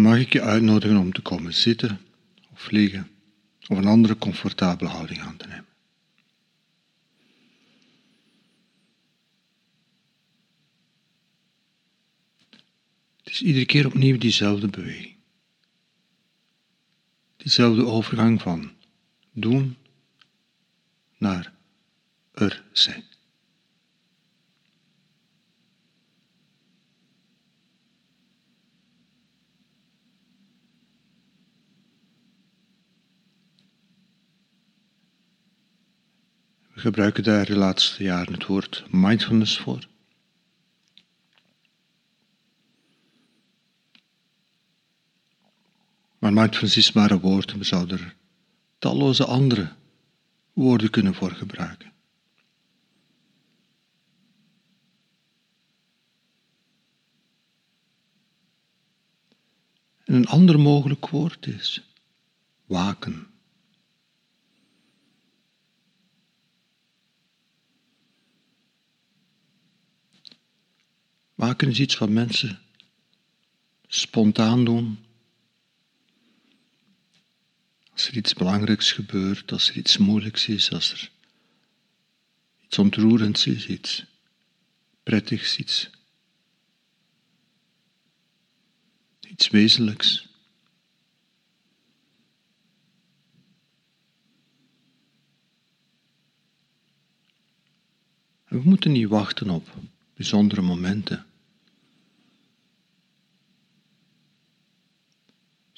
mag ik je uitnodigen om te komen zitten of liggen of een andere comfortabele houding aan te nemen. Het is iedere keer opnieuw diezelfde beweging. Diezelfde overgang van doen naar er zijn. Gebruiken daar de laatste jaren het woord mindfulness voor. Maar mindfulness is maar een woord we zouden er talloze andere woorden kunnen voor gebruiken. En een ander mogelijk woord is waken. Waken is iets wat mensen spontaan doen. Als er iets belangrijks gebeurt, als er iets moeilijks is, als er iets ontroerends is, iets prettigs, iets, iets wezenlijks. we moeten niet wachten op bijzondere momenten.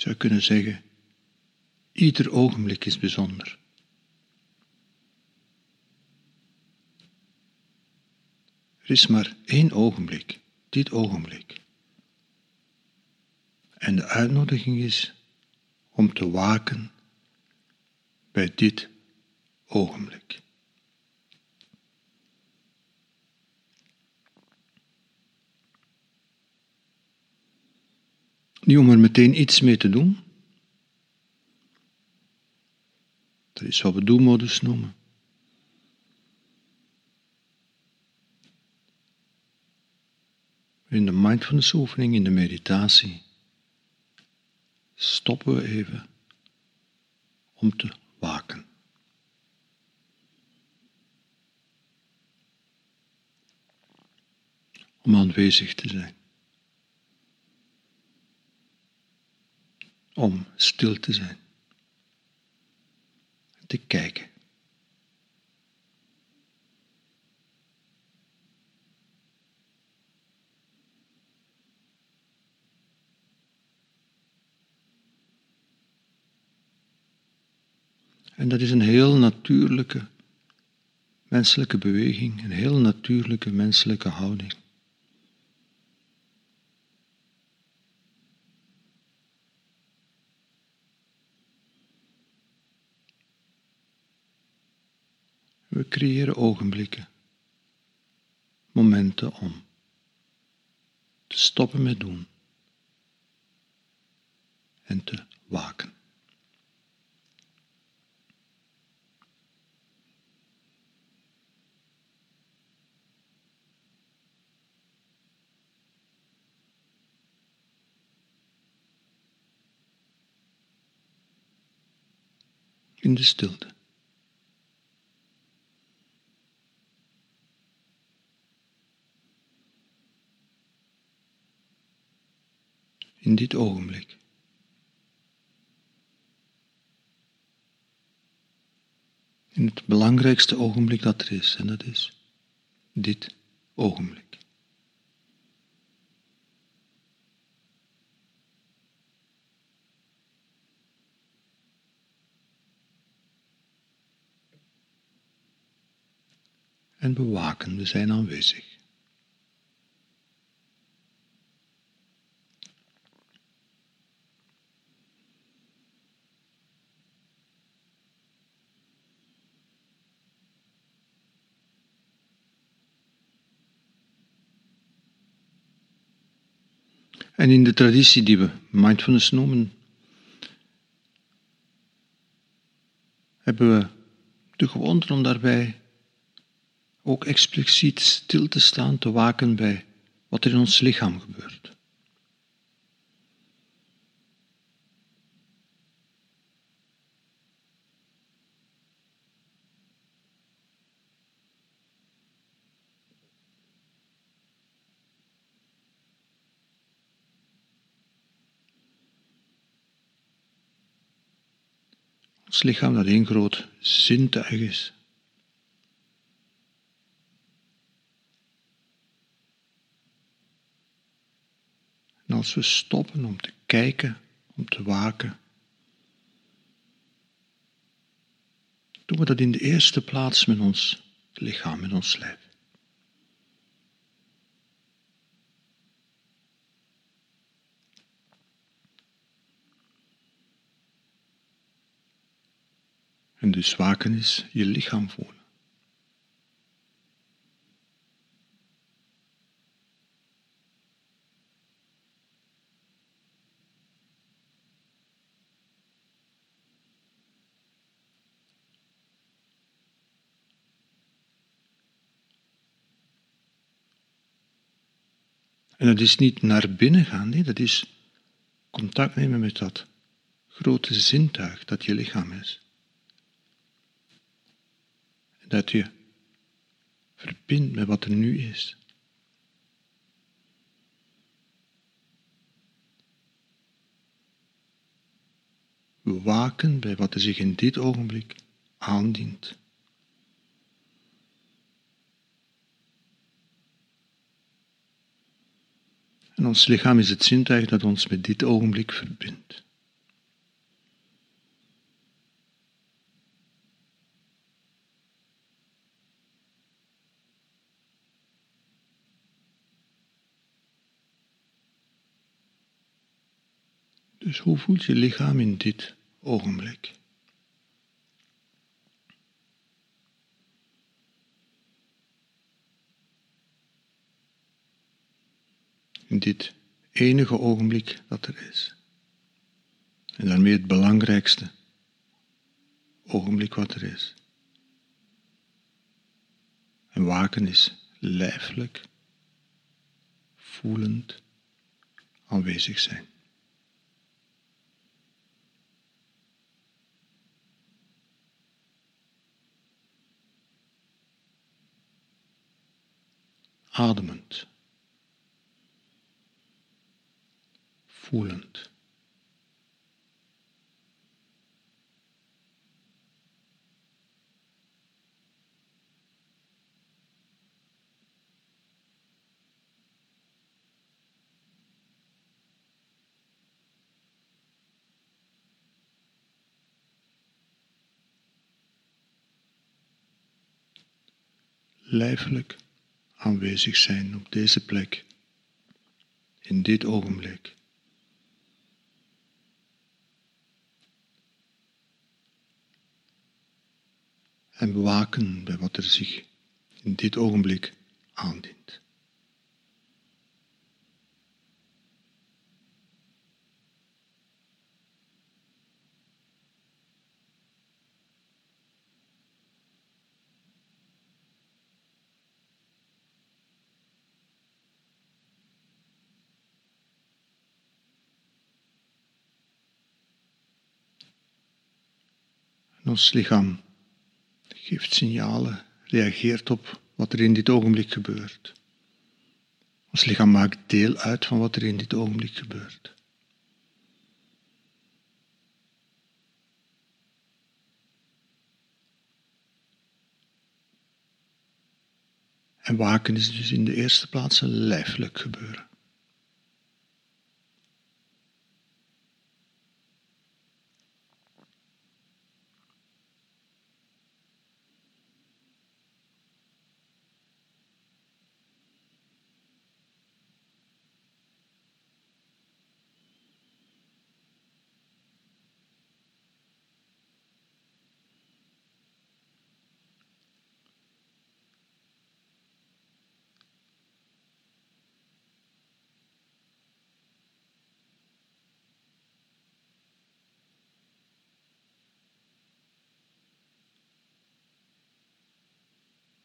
Zou kunnen zeggen, ieder ogenblik is bijzonder. Er is maar één ogenblik, dit ogenblik. En de uitnodiging is om te waken bij dit ogenblik. Niet om er meteen iets mee te doen. Dat is wat we doelmodus noemen. In de mindfulness oefening, in de meditatie, stoppen we even om te waken. Om aanwezig te zijn. Om stil te zijn. Te kijken. En dat is een heel natuurlijke menselijke beweging, een heel natuurlijke menselijke houding. Creëren ogenblikken, momenten om te stoppen met doen en te waken. In de stilte. Dit ogenblik. In het belangrijkste ogenblik dat er is, en dat is dit ogenblik. En bewaken, we zijn aanwezig. En in de traditie die we mindfulness noemen, hebben we de gewoonte om daarbij ook expliciet stil te staan, te waken bij wat er in ons lichaam gebeurt. Ons lichaam dat één groot zintuig is. En als we stoppen om te kijken, om te waken, doen we dat in de eerste plaats met ons lichaam, met ons lijf. En dus waken is je lichaam voelen. En dat is niet naar binnen gaan, nee, dat is contact nemen met dat grote zintuig dat je lichaam is. Dat je verbindt met wat er nu is. Waken bij wat er zich in dit ogenblik aandient. En ons lichaam is het zintuig dat ons met dit ogenblik verbindt. Dus hoe voelt je lichaam in dit ogenblik? in dit enige ogenblik dat er is. En daarmee het belangrijkste ogenblik wat er is. En waken is lijfelijk, voelend aanwezig zijn. Ademend. voelend. lijfelijk aanwezig zijn op deze plek, in dit ogenblik. en bewaken bij wat er zich in dit ogenblik aandient. Ons lichaam geeft signalen, reageert op wat er in dit ogenblik gebeurt. Ons lichaam maakt deel uit van wat er in dit ogenblik gebeurt. En waken is dus in de eerste plaats een lijfelijk gebeuren.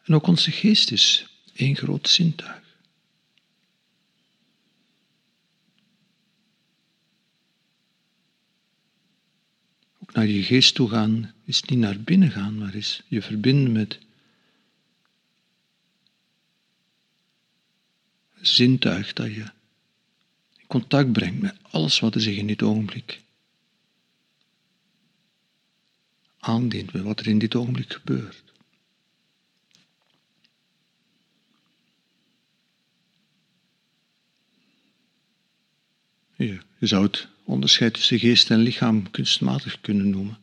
En ook onze geest is één groot zintuig. Ook naar je geest toe gaan is niet naar binnen gaan, maar is je verbinden met zintuig dat je in contact brengt met alles wat er zich in dit ogenblik aandient met wat er in dit ogenblik gebeurt. Je, zou het onderscheid tussen geest en lichaam kunstmatig kunnen noemen.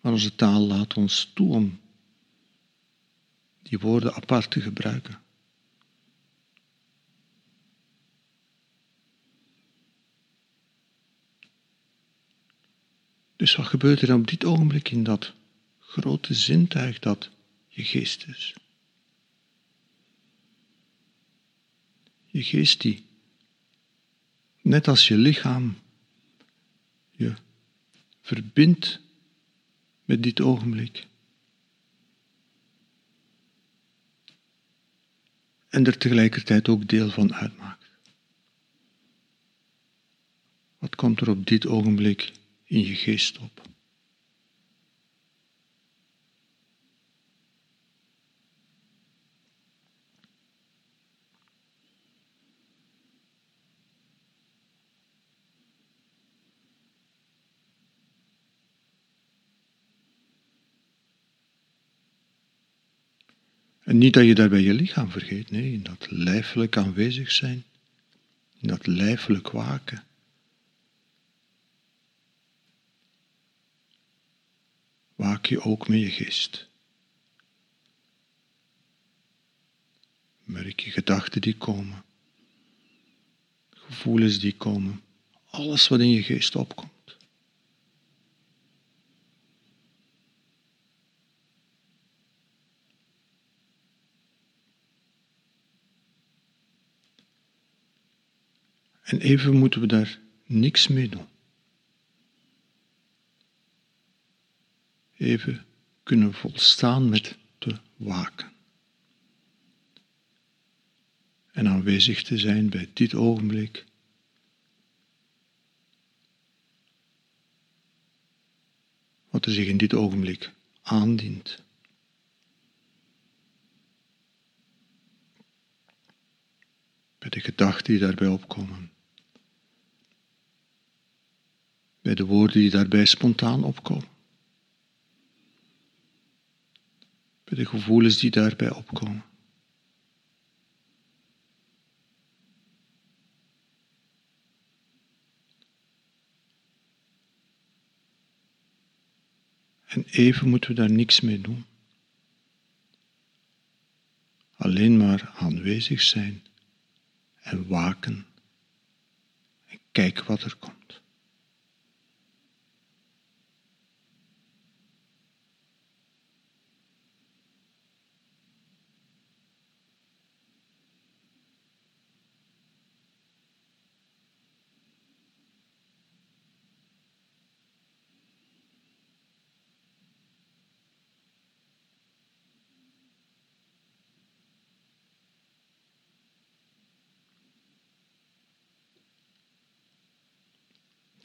Maar onze taal laat ons toe om die woorden apart te gebruiken. Dus wat gebeurt er op dit ogenblik in dat grote zintuig dat je geest is? Je geest die, net als je lichaam, je verbindt met dit ogenblik. En er tegelijkertijd ook deel van uitmaakt. Wat komt er op dit ogenblik in je geest op. niet dat je daarbij je lichaam vergeet, nee, in dat lijfelijk aanwezig zijn, in dat lijfelijk waken. waak je ook met je geest. Merk je gedachten die komen, gevoelens die komen, alles wat in je geest opkomt. En even moeten we daar niks mee doen. even kunnen volstaan met te waken. En aanwezig te zijn bij dit ogenblik. Wat er zich in dit ogenblik aandient. Bij de gedachten die daarbij opkomen. Bij de woorden die daarbij spontaan opkomen. bij de gevoelens die daarbij opkomen. En even moeten we daar niks mee doen. Alleen maar aanwezig zijn en waken en kijken wat er komt.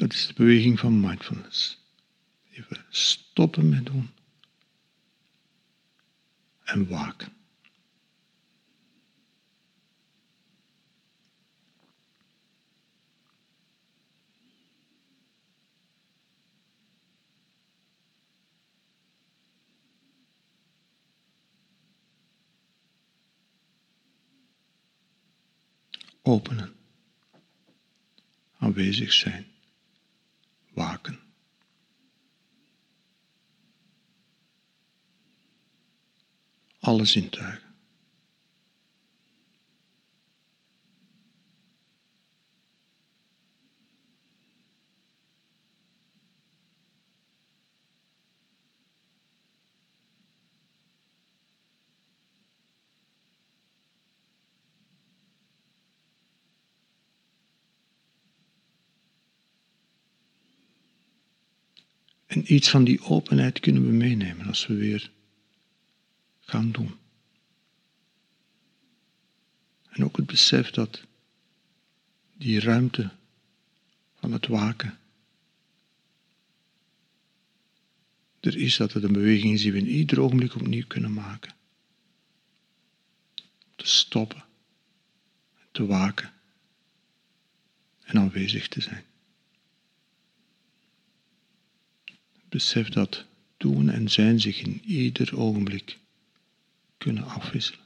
Dat is de beweging van mindfulness. Even stoppen met doen. En waken. openen, aanwezig zijn waken. Alle zintuigen. En iets van die openheid kunnen we meenemen als we weer gaan doen. En ook het besef dat die ruimte van het waken er is, dat het een beweging is die we in ieder ogenblik opnieuw kunnen maken. Te stoppen, te waken en aanwezig te zijn. Besef dat doen en zijn zich in ieder ogenblik kunnen afwisselen.